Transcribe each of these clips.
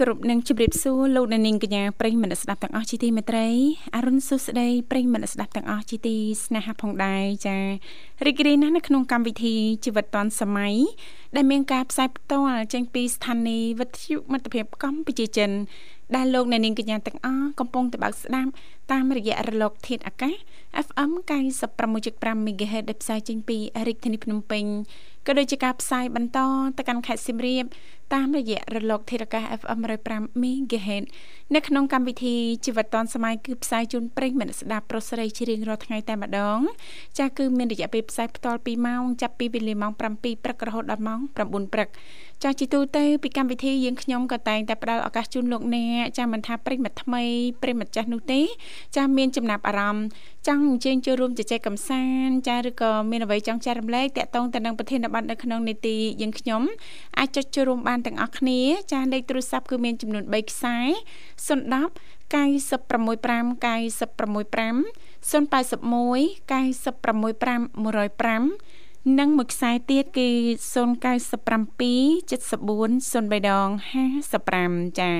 គ្រប់នឹងជម្រាបសួរលោកអ្នកនាងកញ្ញាប្រិយមិត្តស្ដាប់ទាំងអស់ជាទីមេត្រីអរុនសុស្ដីប្រិយមិត្តស្ដាប់ទាំងអស់ជាទីស្នេហាផងដែរចារីករាយណាស់នៅក្នុងកម្មវិធីជីវិតឌွန်សម័យដែលមានការផ្សាយផ្ទាល់ចេញពីស្ថានីយ៍វិទ្យុមិត្តភាពកម្ពុជាចិនដែលលោកអ្នកនាងកញ្ញាទាំងអស់កំពុងតែបើកស្ដាប់តាមរយៈរលកធាតុអាកាស FM 96.5 MHz ដែលផ្សាយចេញពីរាជធានីភ្នំពេញ ក៏ដូចជាការផ្សាយបន្តទៅកាន់ខេត្តសៀមរាបតាមរយៈរលកធាតុអាកាស FM 105 MHz នៅក្នុងកម្មវិធីជីវិតឌွန်សម័យគឺផ្សាយជូនប្រិយមិត្តស្ដាប់ប្រុសស្រីជារៀងរាល់ថ្ងៃតែម្ដងចាស់គឺមានរយៈពេលផ្សាយផ្ទាល់2ម៉ោងចាប់ពីវេលាម៉ោង7ព្រឹករហូតដល់ម៉ោង9ព្រឹកចាស់ជីទូទៅពីកម្មវិធីយើងខ្ញុំក៏តែងតែផ្ដល់ឱកាសជូនលោកអ្នកចាស់មិនថាប្រិយមិត្តថ្មីប្រិយមិត្តចាស់នោះទេចាស់មានចំណាប់អារម្មណ៍ចង់អញ្ជើញចូលរួមជជែកកម្សាន្តចាឬក៏មានអ្វីចង់ចែករំលែកតាក់ទងទៅនឹងប្រធានបទនៅក្នុងនីតិយើងខ្ញុំអាចចុចចូលរួមបានទាំងអស់គ្នាចាលេខទូរស័ព្ទគឺមានចំនួន3ខ្សែ010 965 965 081 965 105និងមួយខ្សែទៀតគឺ097 74 03ដង55ចា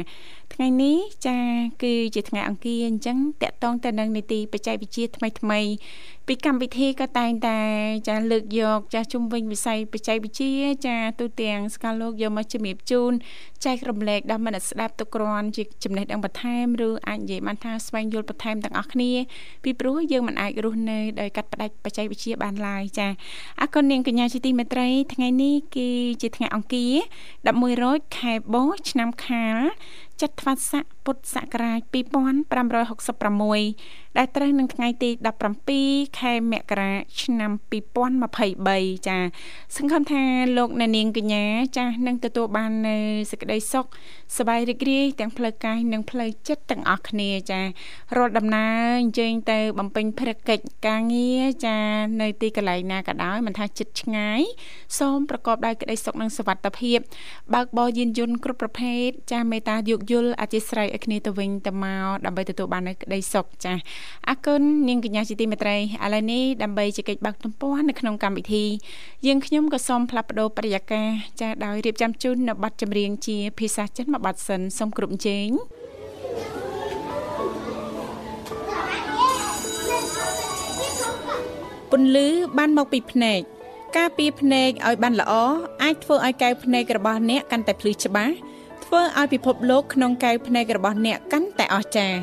ថ្ងៃនេះចាគឺជាថ្ងៃអង្គារអញ្ចឹងតកតងទៅនឹងនីតិបច្ចេកវិទ្យាថ្មីថ្មីពីកម្មវិធីក៏តែងតែចាលើកយកចាជុំវិញវិស័យបច្ចេកវិទ្យាចាទូទាំងស្កាលោកយកមកជំរាបជូនចែករំលែកដល់មិត្តស្ដាប់ទុកគ្រាន់ជាចំណេះដឹងបន្ថែមឬអាចនិយាយបានថាស្វែងយល់បន្ថែមទាំងអស់គ្នាពីព្រោះយើងមិនអាចរស់នៅដោយកាត់ផ្ដាច់បច្ចេកវិទ្យាបានឡើយចាអរគុណនាងកញ្ញាជាទីមេត្រីថ្ងៃនេះគឺជាថ្ងៃអង្គារ11រោចខែបោះឆ្នាំខាល ចត្វាស័ក ពុទ្ធសករាជ2566ដែលត្រូវនឹងថ្ងៃទី17ខែមករាឆ្នាំ2023ចាសង្ឃឹមថាលោកអ្នកនាងកញ្ញាចាស់នឹងទទួលបាននៅសេចក្តីសុខសប្បាយរីករាយទាំងផ្លូវកាយនិងផ្លូវចិត្តទាំងអស់គ្នាចារាល់ដំណើរអញ្ជើញទៅបំពេញភារកិច្ចការងារចានៅទីកន្លែងណាក៏ដោយមិនថាចិត្តឆ្ងាយសូមប្រកបដោយក្តីសុខនិងសុវត្ថិភាពបើកបរយានយន្តគ្រប់ប្រភេទចាមេត្តាយោគយល់អធិស្ឋានឲ្យគ្នាទៅវិញទៅមកដើម្បីទទួលបាននូវក្តីសុខចាអរគុណនាងកញ្ញាជាទីមេត្រីឥឡូវនេះដើម្បីជែកបើកទំព័រនៅក្នុងកម្មវិធីយើងខ្ញុំក៏សូមផ្លាស់ប្ដូរប្រយាករចាដោយរៀបចំជូននៅប័ណ្ណចម្រៀងជាភាសាចិនមួយប័ណ្ណសិនសូមគ្រប់ជេងពន្លឺបានមកពីភ្នែកការពីភ្នែកឲ្យបានល្អអាចធ្វើឲ្យកែវភ្នែករបស់អ្នកកាន់តែភ្លឺច្បាស់ ធ្វើឲ្យពិភពលោកក្នុងកែវភ្នែករបស់អ្នកកាន់តែអស្ចារ្យ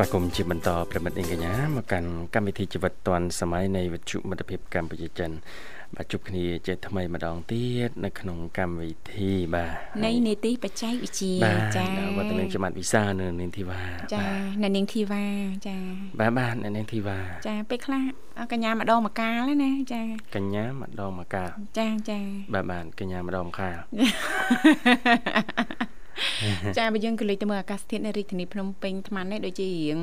ស្វាគមន៍ជាបន្តប្រិមិត្តអីកញ្ញាមកកាន់កម្មវិធីជីវិតឌွန်សម័យនៃវិទ្យុមិត្តភាពកម្ពុជាចិនបាទជួបគ្នាជាថ្មីម្ដងទៀតនៅក្នុងកម្មវិធីបាទនៃនីតិបច្ចេកវិទ្យាចា៎បាទនាងចំាត់វិសានៅនាងធីវ៉ាចានៅនាងធីវ៉ាចាបាទបាទនៅនាងធីវ៉ាចាពេលខ្លះកញ្ញាម្ដងមកកាលណាចាកញ្ញាម្ដងមកកាលចាចាបាទបាទកញ្ញាម្ដងមកកាល ចាបើយើងក៏លេចទៅមើលអាកាសធាតុនៅរាជធានីភ្នំពេញថ្មនេះដូចជារៀង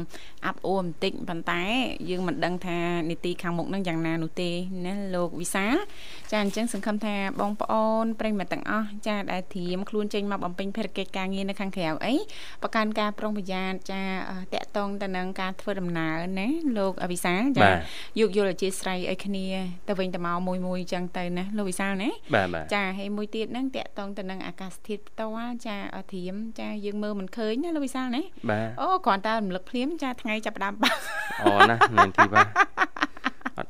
អាប់អួរបន្តិចប៉ុន្តែ យើងមិនដឹងថានីតិខាងមុខនឹងយ៉ាងណានោះទេណាលោកវិសាលចាអញ្ចឹងសង្ឃឹមថាបងប្អូនប្រិយមិត្តទាំងអស់ចាដែលធៀមខ្លួនចេញមកបំពេញភារកិច្ចការងារនៅខាងក្រៅអីប្រកាន់ការប្រុងប្រយ័ត្នចាតកតងទៅនឹងការធ្វើដំណើរណាលោកវិសាលចាយោគយល់អធិស្ឋានឲ្យគ្នាទៅវិញទៅមកមួយមួយអញ្ចឹងទៅណាលោកវិសាលណាចាហើយមួយទៀតហ្នឹងតកតងទៅនឹងអាកាសធាតុផ្ទាល់ចាធៀមចាយើងមើលមិនឃើញណាលោកវិសាលណាអូគ្រាន់តែរំលឹកភ្លាមចាថ្ងៃចាប់ដើមបាអូណានាងធីវ៉ាអ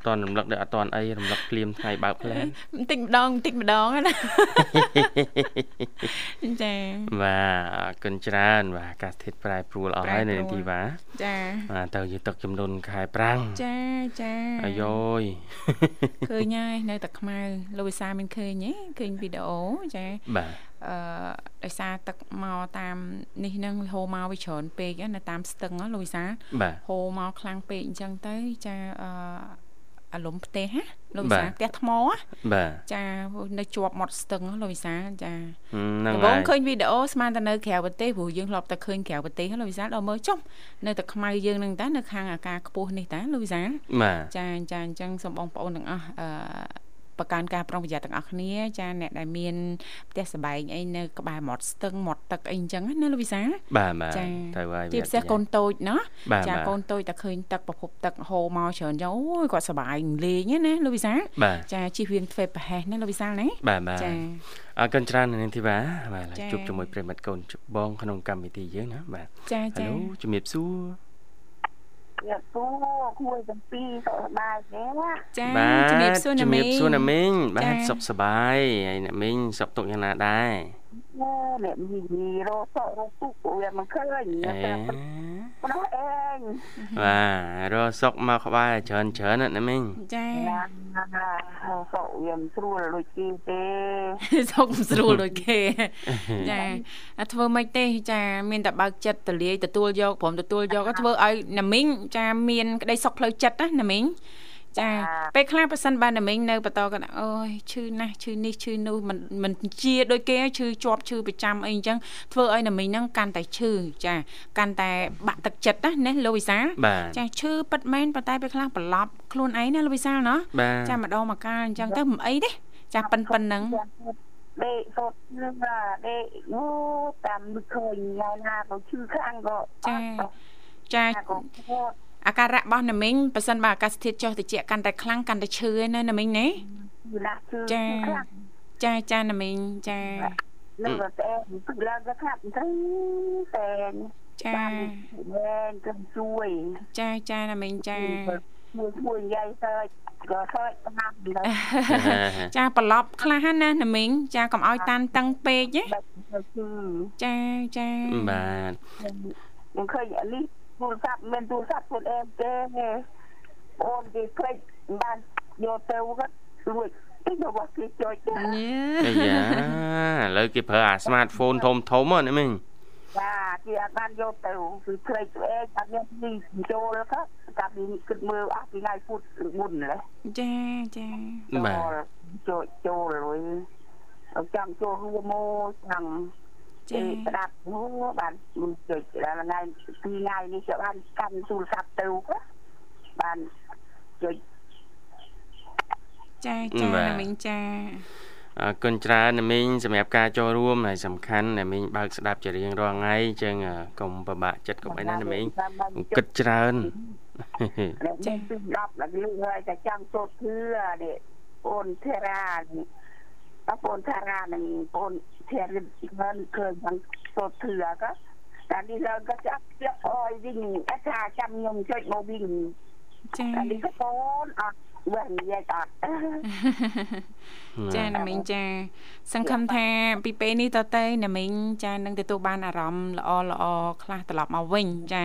ត់តន់រំលឹកដល់អត់តន់អីរំលឹកភ្លាមថ្ងៃបើកផ្លែបន្តិចម្ដងបន្តិចម្ដងណាចាបាទអរគុណច្រើន បាទអាកាសធាតុប្រែប្រួលអស់ហើយនៅទីវ៉ាចាបាទទៅជាទឹកចំនួនខែប្រាំងចាចាអាយយឃើញហើយនៅតែខ្មៅលោកវិសាមានឃើញទេឃើញវីដេអូចាបាទអឺដោយសារទឹកមកតាមនេះនឹងហូរមកវាច្រើនពេកនៅតាមស្ទឹងលោកវិសាហូរមកខ្លាំងពេកអញ្ចឹងទៅចាអឺ អាលុំផ្ទះណាលោកវិសាផ្ទះថ្មបាទចានៅជាប់មាត់ស្ទឹងលោកវិសាចាហ្នឹងហើយបងឃើញវីដេអូស្មានតែនៅក្រៅប្រទេសព្រោះយើងធ្លាប់តែឃើញក្រៅប្រទេសលោកវិសាដល់មើលចុះនៅតែខ្មៅយើងនឹងតានៅខាងអាការខ្ពស់នេះតាលោកវិសាចាចាអញ្ចឹងសូមបងប្អូនទាំងអស់អឺ បង្កើនការប្រុងប្រយ័ត្នទាំងអស់គ្នាចាអ្នកដែលមានផ្ទះសបែងអីនៅក្បែរមាត់ស្ទឹងមាត់ទឹកអីអញ្ចឹងណាលោកវិសាបាទបាទទៅហើយជាពិសេសកូនតូចណាចាកូនតូចតែឃើញទឹកប្រភពទឹកហូរមកច្រើនចឹងអូយគាត់សបាយលេងណាលោកវិសាចាជិះវៀងធ្វើប្រហែសណាលោកវិសាណាបាទបាទចាអរគុណច្រើននាងធីវ៉ាបាទជួបជាមួយប្រិមិត្តកូនបងក្នុងកម្មវិធីយើងណាបាទចាចាហៅជំរាបសួរ ជំរាបសួរគួយទាំងពីរសុខសប្បាយទេចាជំរាបសួរណាមីងជំរាបសួរណាមីងបាទសុខសប្បាយហើយណាមីងសុខទុកយ៉ាងណាដែរ អ្នកមីងរកសក់រកទុកវាមិនឃើញតែប៉ុណ្ណោះឯងបាទរកសុកមកក្បែរច្រើនច្រើនណាមីងចាសុកវាមិនស្រួលដូចគេទេសុកមិនស្រួលដូចគេចាធ្វើម៉េចទេចាមានតែបើកចិត្តទលាយទទួលយកព្រមទទួលយកធ្វើឲ្យណាមីងចាមានក្តីសុខផ្លូវចិត្តណាណាមីង ចាពេលខ្លះប៉ះសិនបានតែមីងនៅបន្តគាត់អូយឈឺណាស់ឈឺនេះឈឺនោះមិនមិនជាដូចគេឈឺជាប់ឈឺប្រចាំអីអញ្ចឹងធ្វើឲ្យណាមីងហ្នឹងកាន់តែឈឺចាកាន់តែបាក់ទឹកចិត្តណាណាលោកវិសាលចាឈឺប៉ិតមែនប៉ុន្តែពេលខ្លះប្រឡប់ខ្លួនឯងណាលោកវិសាលណោះចាម្ដងមកកាលអញ្ចឹងទៅមិនអីទេចាប៉ិនប៉ិនហ្នឹងដេកសតនឹងដេកអូតាមឃើញថ្ងៃណាក៏ឈឺខ្លាំងក៏ចាចា អាការៈរបស់ណាមីងប៉ះសិនបើអាកាសធាតុចុះត្រជាក់កាន់តែខ្លាំងកាន់តែឈឺឯណាណាមីងណាចាចាចាណាមីងចានឹងតែទឹកឡើងក៏ខាត់ទៅតែចាមែនគឺជួយចាចាណាមីងចាមួយមួយយាយសើចក៏សើចតាមចាប្រឡប់ខ្លះណាណាមីងចាកុំឲ្យតានតឹងពេកចាចាបាទមិនឃើញអានេះ ទូរស័ព្ទមានទូរស័ព្ទខ្លួនឯងទេអូនគេភ្លេចបានយកទៅគាត់លួចទីរបស់គេចុចអាយ៉ាឥឡូវគេប្រើអា smartphone ធំធំហ្នឹងមីងបាទគេអត់បានយកទៅគឺភ្លេចខ្លួនឯងអត់មានទីចូលក៏កាប់គិតមើលអស់ពីថ្ងៃពុតមុនឡេះចាចាបាទចូលចូលលុយចង់ចូលរួមមកចង់ ចាស្ដាប់អូបានជិះដល់ថ្ងៃពីរថ្ងៃនេះក៏បានកាន់ទូរស័ព្ទទៅបានចុចចាចាមីងចាអរគុណច្រើនណាមីងសម្រាប់ការចូលរួមហើយសំខាន់ណាមីងបើកស្ដាប់ជារៀងរាល់ថ្ងៃអញ្ចឹងកុំពិបាកចិត្តកុំអីណាណាមីងគិតច្រើនចេះពី10ដល់លឺហើយតែចង់សូត្រគឺនេះអូនធេរ៉ានេះ បងប្អូនថារានឹងបងធានមិនឃើញបានសូត្រធឿក៏តែនេះឡើងក៏ចាប់ចាប់អយវិញអត់ថាចាំខ្ញុំចុចមកវិញចាតែនេះក៏បងអត់ វិញនិយាយអត់ចាណាមីងចាសង្ឃឹមថាពីពេលនេះតទៅណាមីងចានឹងទទួលបានអារម្មណ៍ល្អល្អខ្លះត្រឡប់មកវិញចា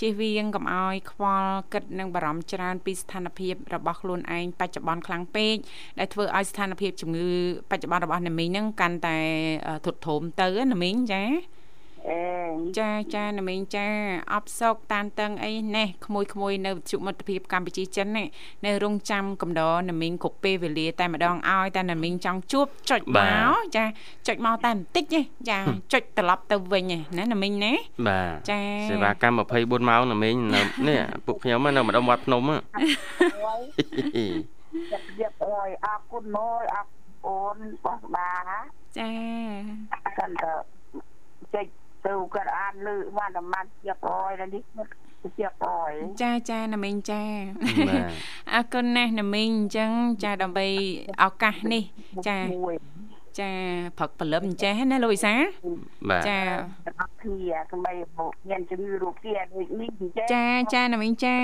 ជៀសវាងកុំឲ្យខ្វល់គិតនិងបារម្ភច្រើនពីស្ថានភាពរបស់ខ្លួនឯងបច្ចុប្បន្នខ្លាំងពេកដែលធ្វើឲ្យស្ថានភាពជំងឺបច្ចុប្បន្នរបស់ណាមីងហ្នឹងកាន់តែធុតធំទៅណាមីងចាអេ ចាចាណាមីងចាអបសោកតានតឹងអីណេះក្មួយក្មួយនៅវិទ្យុមិត្តភាពកម្ពុជាចិននេះនៅរងចាំកំដរណាមីងគ្រប់ពេលវេលាតែម្ដងឲ្យតែណាមីងចង់ជួបចុចមកចាចុចមកតែបន្តិចទេចាចុចត្រឡប់ទៅវិញណាណាមីងណាបាទចាសេវាកម្ម24ម៉ោងណាមីងនៅនេះពួកខ្ញុំនៅម្ដុំវត្តភ្នំយ៉ាប់យ៉ាប់អើយអរគុណមកអរអូនបោះបាចាកាន់តែចុច ទៅគាត់អានលឺបានតែបានជាប្រយដល់នេះជាប្រយចាចាណាមីងចាអរគុណណាស់ណាមីងអញ្ចឹងចាដើម្បីឱកាសនេះចាចាព្រឹកព្រលឹមចេះណាលោកវិសាបាទចាខគ្នាកុំបីមានជំងឺរូបទាដូចនេះចាចាចាណាមីងចា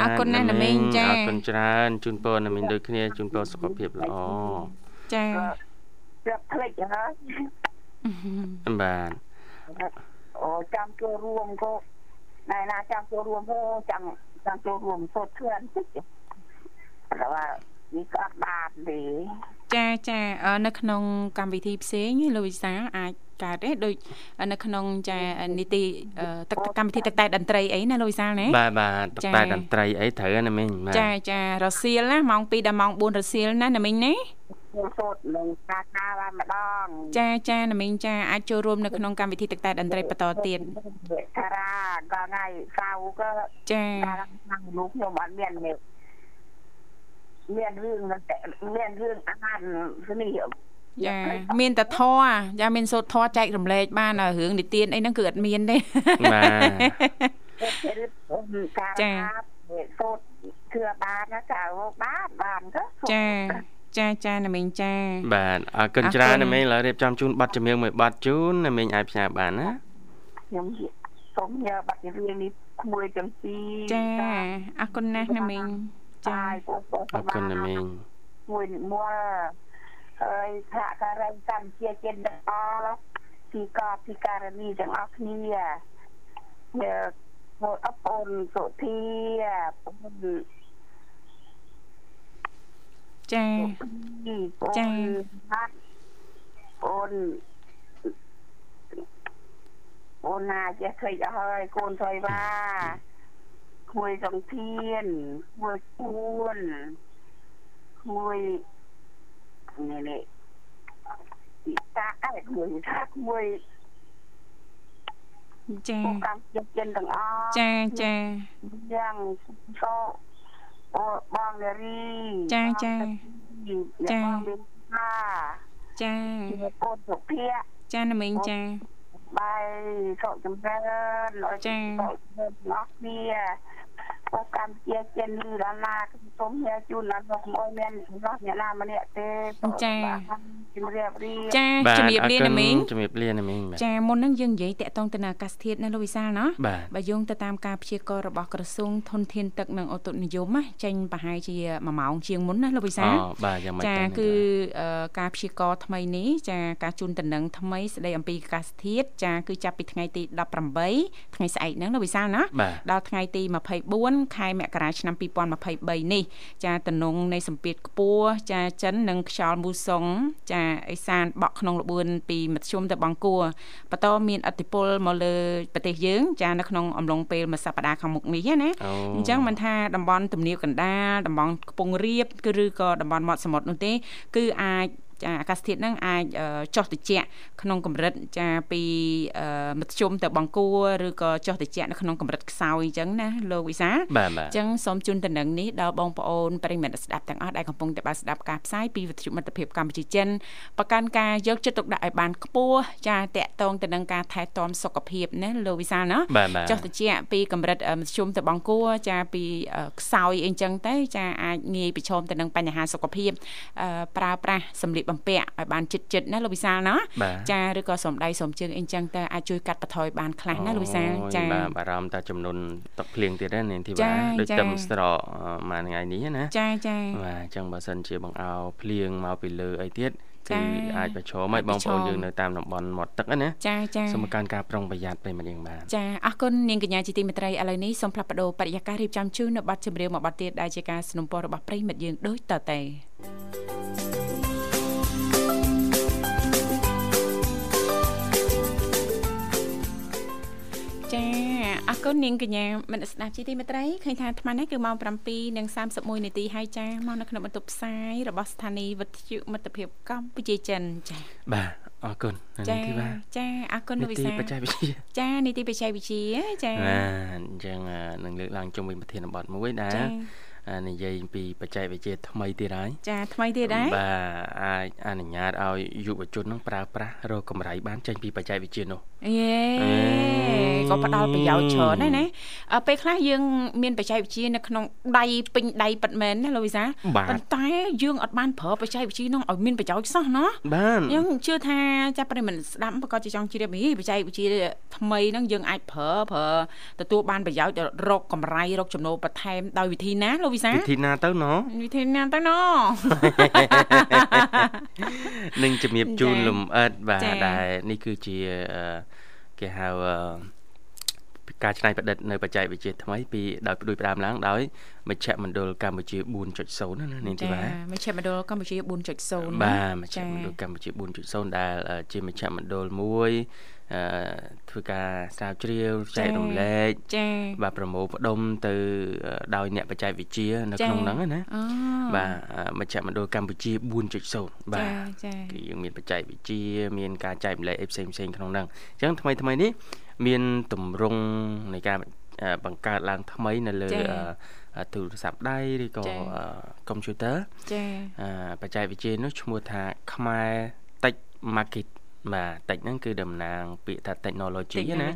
អរគុណណាស់ណាមីងចាអរគុណច្រើនជូនពរណាមីងដូចគ្នាជូនពរសុខភាពល្អចាប្រាប់ផ្លេចហើយបាទ អូចាំចូលរួមក៏ណែណាចាំចូលរួមទៅចាំចាំចូលរួមសូត្រធឿនតិចតែว่าនេះក៏អត់បានទេចាចានៅក្នុងកម្មវិធីផ្សេងលោកវិសាអាចកើតទេដូចនៅក្នុងចានីតិទឹកកម្មវិធីទឹកតែតន្ត្រីអីណាលោកវិសាលណាបាទបាទទឹកតែតន្ត្រីអីត្រូវណាមីងចាចារសៀលណាម៉ោង2ដល់ម៉ោង4រសៀលណាណាមីងណា សូត្រនឹងការការបានម្ដងចាចាណាមីងចាអាចចូលរួមនៅក្នុងកម្មវិធីទឹកតែតន្ត្រីបន្តទៀតតារាក៏ថ្ងៃសៅរ៍ក៏ចាខាងលោកខ្ញុំអត់មានមានរឿងមានរឿងអាហារនេះចាមានតែធរចាមានសូត្រធរចែករំលែកបានរឿងនិទានអីហ្នឹងគឺអត់មានទេបាទចាសូត្រគឺបានណាចៅបានបានទៅចា ចាចាណាមីងចា បាទអរគុណច្រើនណាមីងឥឡូវរៀបចំជូនប័ណ្ណចម្រៀងមួយប័ណ្ណជូនណាមីងអាចផ្សាយបានណាខ្ញុំសូមញើប័ណ្ណចម្រៀងនេះក្មួយទាំងពីរចាអរគុណណាស់ណាមីងចាអរគុណណាមីងមួយមួយហើយថាការ៉េកម្ពុជាជាតិទាំងអស់ពីកោពីការនីទាំងអស់គ្នាយកមកអពនសុធាពុន ចាចាអូនអូនណាចេះឃើញអស់ហើយកូនថយវ៉ាគួយសង្ធានគួយគួនគួយនេះនេះពីតាអែគួយថាគួយចាកម្មចិនទាំងអស់ចាចាយ៉ាងសោ អូបងនារីចាចាចាចាអូនសុភ័ក្រចាណាមីងចាបាយសុខចម្រើនចាសុខចម្រើនអស់គ្នាពួ កកម្ពុជាចិនឬដល់ណាសូមញ៉ាជូនដល់លោកអើយមានសម្រាប់អ្នកណាម្នាក់ទេចាជំរាបលាចាជំរាបលាណាមីងជំរាបលាណាមីងចាមុននឹងយើងនិយាយតាក់ទងទៅនឹងអាកាសធាតុណាលោកវិសាលណាបើយោងទៅតាមការព្យាករណ៍របស់ក្រសួងធនធានទឹកនិងអូតុនិយមណាចេញប្រហែលជា1ម៉ោងជាងមុនណាលោកវិសាលអូបាទយ៉ាងម៉េចចាគឺការព្យាករណ៍ថ្មីនេះចាការជូនតំណែងថ្មីស្ដីអំពីអាកាសធាតុចាគឺចាប់ពីថ្ងៃទី18ថ្ងៃស្អែកហ្នឹងលោកវិសាលណាដល់ថ្ងៃទី24ខែមករាឆ្នាំ2023នេះចាតំណងនៃសម្ពាធខ្ពស់ចាចិននិងខ្យល់មូសុងចាអេសានបក់ក្នុងល្បឿនពីមធ្យមទៅបង្គួរបន្តមានឥទ្ធិពលមកលើប្រទេសយើង ចានៅក្នុងអំឡុងពេលមួយសប្តាហ៍ខាងមុខនេះណាអញ្ចឹងមិនថាតំបន់ទំនាបកណ្ដាលតំបន់ខ្ពង់រាបគឺឬក៏តំបន់មាត់សមុទ្រនោះទេ គឺអាច ចាអាកាសធាតុហ្នឹងអាចចុះត្រជាក់ក្នុងកម្រិតចាពីមធ្យមទៅបង្គួរឬក៏ចុះត្រជាក់នៅក្នុងកម្រិតខ្សោយអញ្ចឹងណាលោកវិសាអញ្ចឹងសូមជូនតំណែងនេះដល់បងប្អូនប្រិយមិត្តស្ដាប់ទាំងអស់ដែលកំពុងតែបានស្ដាប់ការផ្សាយពីវិទ្យុមិត្តភាពកម្ពុជាចិនប្រកាន់ការយកចិត្តទុកដាក់ឲ្យបានខ្ពស់ចាតកតងទៅនឹងការថែទាំសុខភាពណាលោកវិសាណាចុះត្រជាក់ពីកម្រិតមធ្យមទៅបង្គួរចាពីខ្សោយអីចឹងទៅចាអាចងាយប្រឈមទៅនឹងបញ្ហាសុខភាពប្រើប្រាស់សម្លៀកបំពាក់ឲ្យបានចិត្តចិត្តណាលោកវិសាលណាចាឬក៏សំដៃសំជើងអីចឹងទៅអាចជួយកាត់បន្ថយបានខ្លះណាលោកវិសាលចាបាទបារម្ភតែចំនួនទឹកភ្លៀងទៀតណានាងធីវ៉ាដូចទឹមស្រកមួយថ្ងៃនេះណាចាចាបាទអញ្ចឹងបើសិនជាបង្អោភ្លៀងមកពីលើអីទៀតគឺអាចប្រឈមឲ្យបងប្អូនយើងនៅតាមតំបន់មាត់ទឹកណាចាចាសូមការការប្រុងប្រយ័ត្នពេលម្ដងបាទចាអរគុណនាងកញ្ញាជាទីមេត្រីឥឡូវនេះសូមផ្លាស់ប្ដូរបរិយាកាសរៀបចំជូននៅប័ណ្ណចម្រៀងមួយប័ណ្ណទៀតដែលជាការสนับสนุนរបស់ប្រិមិត្តយើងដូចតទៅ អរគុណនាងកញ្ញាមនស្ដាប់ជីទីមេត្រីឃើញថាអាត្មានេះគឺម៉ោង7:31នាទីហើយចាមកនៅក្នុងបន្ទប់ផ្សាយរបស់ស្ថានីយ៍វិទ្យុមិត្តភាពកម្ពុជាចិនចាបាទអរគុណនាងធីវ៉ាចាអរគុណលោកវិសានីតិបច្ចេកវិទ្យាចានីតិបច្ចេកវិទ្យាចាបាទអញ្ចឹងនឹងលើកឡើងជុំវិញប្រធានបទមួយដែល និយាយពីបច្ចេកវិទ្យាថ្មីទៀតហើយចាថ្មីទៀតដែរបាទអាចអនុញ្ញាតឲ្យយុវជននឹងប្រើប្រាស់រកកម្រៃបានចេញពីបច្ចេកវិទ្យានោះយេក៏ផ្ដល់ប្រយោជន៍ច្រើនដែរណាពេលខ្លះយើងមានបច្ចេកវិទ្យានៅក្នុងដៃពេញដៃប៉ិតមែនណាលោកវិសាប៉ុន្តែយើងអត់បានប្រើបច្ចេកវិទ្យានោះឲ្យមានប្រយោជន៍សោះណាបាទយើងជឿថាចាប់ប្រិមត្តស្ដាប់ប្រកាសជាចង់ជ្រាបហីបច្ចេកវិទ្យាថ្មីហ្នឹងយើងអាចប្រើប្រើទទួលបានប្រយោជន៍រកកម្រៃរកចំណូលបន្ថែមដោយវិធីណាលោកវិសាវិធីណាទៅណវិធីណាទៅណនឹងជំរាបជូនលំអិតបាទដែលនេះគឺជាគេហៅការច្នៃប្រឌិតនៅបច្ចេកវិទ្យាថ្មីពីដោយផ្ដួចផ្ដើមឡើងដោយមជ្ឈមណ្ឌលកម្ពុជា4.0ណានាងធីបាមជ្ឈមណ្ឌលកម្ពុជា4.0បាទមជ្ឈមណ្ឌលកម្ពុជា4.0ដែលជាមជ្ឈមណ្ឌលមួយអឺ ធ្វើការស្រាវជ្រាវចែករំលែកចា៎បាទប្រមូលផ្ដុំទៅដោយអ្នកបច្ចេកវិទ្យានៅក្នុងហ្នឹងណាបាទមជ្ឈមណ្ឌលកម្ពុជា4.0បាទគឺយើងមានបច្ចេកវិទ្យាមានការចែករំលែកអីផ្សេងផ្សេងក្នុងហ្នឹងអញ្ចឹងថ្មីថ្មីនេះមានទម្រង់នៃការបង្កើតឡើងថ្មីនៅលើទូរស័ព្ទដៃឬក៏កុំព្យូទ័រចា៎បច្ចេកវិទ្យានោះឈ្មោះថាខ្មែរ Tech Market បាទតិចហ្នឹងគឺតំណាង ពាក្យថា technology ណា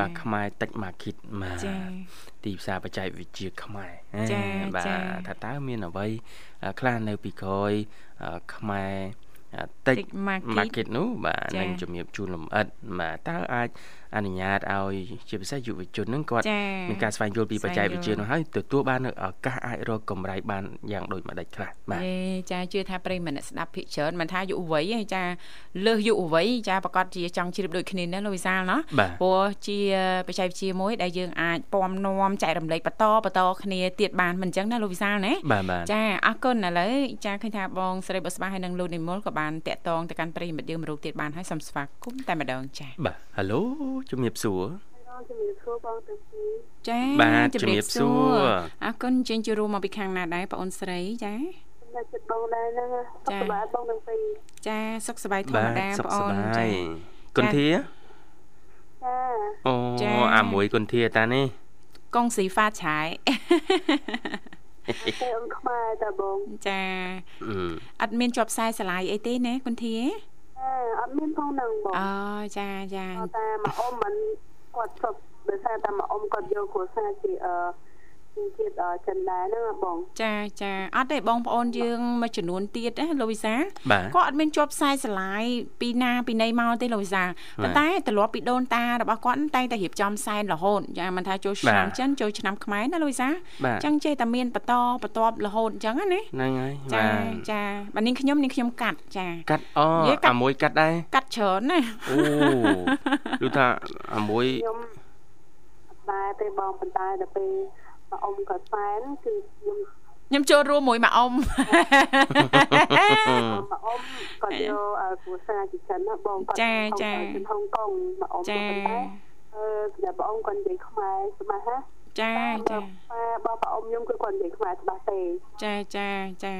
បាទខ្មែរ tech market បាទទីផ្សារបច្ចេកវិទ្យាខ្មែរបាទថាតើមានអ្វីខ្លះនៅពីក្រោយខ្មែរតិច market នោះបាទនឹងជំរាបជូនលម្អិតបាទតើអាចអនុញ្ញាតឲ្យជាពិសេសយុវជននឹងគាត់មានការស្វែងយល់ពីបច្ចេកវិទ្យានោះហើយទទួលបាននៅឱកាសអាចរកកម្រៃបានយ៉ាងដូចម្ដេចខ្លះបាទចាជឿថាប្រិយមិត្តស្ដាប់ភិកច្រើនមិនថាយុវវ័យទេចាលើសយុវវ័យចាប្រកាសជាចង់ជ្រាបដូចគ្នាណាលោកវិសាលណាព្រោះជាបច្ចេកវិទ្យាមួយដែលយើងអាចពំនាំចែករំលែកបន្តបន្តគ្នាទៀតបានមិនអញ្ចឹងណាលោកវិសាលណាចាអរគុណឥឡូវចាឃើញថាបងស្រីបុស្បាហើយនិងលោកនិមលក៏បានតាក់ទងទៅកាន់ប្រិយមិត្តយើងមរុកទៀតបានហើយសូមស្វាគមន៍តែម្ដងចាបាទហៅឡូជំរាបសួរជំរាបសួរបងទាំងពីរចាបាទជំរាបសួរអរគុណជើងជួរួមមកពីខាងណាដែរបងអូនស្រីចានៅចិត្តបងដែរហ្នឹងសុខសប្បាយបងទាំងពីរចាសុខសប្បាយធម្មតាបងអូនចាគុនធាចាអូអាមួយគុនធាតានេះកងស៊ីហ្វាឆាយតែអង្គខ្មែរតាបងចាអត់មានជាប់ខ្សែស្រឡាយអីទេណាគុនធា អត់មានផងនឹងបងអូចាចាតែមកអ៊ំមិនគាត់សុខដោយសារតែមកអ៊ំគាត់យកគ្រួសារជាអឺ ជាតិចិនដែរហ្នឹងបងចាចាអត់ទេបងប្អូនយើងមួយចំនួនទៀតណាលោកវិសាក៏អត់មានជាប់ខ្សែស្រឡាយពីណាពីណីមកទេលោកវិសាប៉ុន្តែទម្លាប់ពីដូនតារបស់គាត់តែងតែរៀបចំសែនរហូតចាមិនថាចូលឆ្នាំចិនចូលឆ្នាំខ្មែរណាលោកវិសាអញ្ចឹងចេះតែមានបន្តបន្ទាប់រហូតអញ្ចឹងណាហ្នឹងហើយចាចាបាទនាងខ្ញុំនាងខ្ញុំកាត់ចាកាត់អូអាមួយកាត់ដែរកាត់ច្រើនណាអូគឺថាអាមួយខ្ញុំដែរទេបងប៉ុន្តែដល់ពេល ម៉ាអ៊ំក៏សែនគឺខ្ញុំខ្ញុំចូលរួមមួយម៉ាអ៊ំម៉ាអ៊ំក៏យកគ្រួសារជាចិនណាបងគាត់ចាចាទៅហុងកុងម៉ាអ៊ំចាអឺតែបងអ៊ំគាត់និយាយខ្មែរច្បាស់ណាចាចាបងប្អូនខ្ញុំគឺគាត់និយាយខ្មែរច្បាស់ទេចាចាចា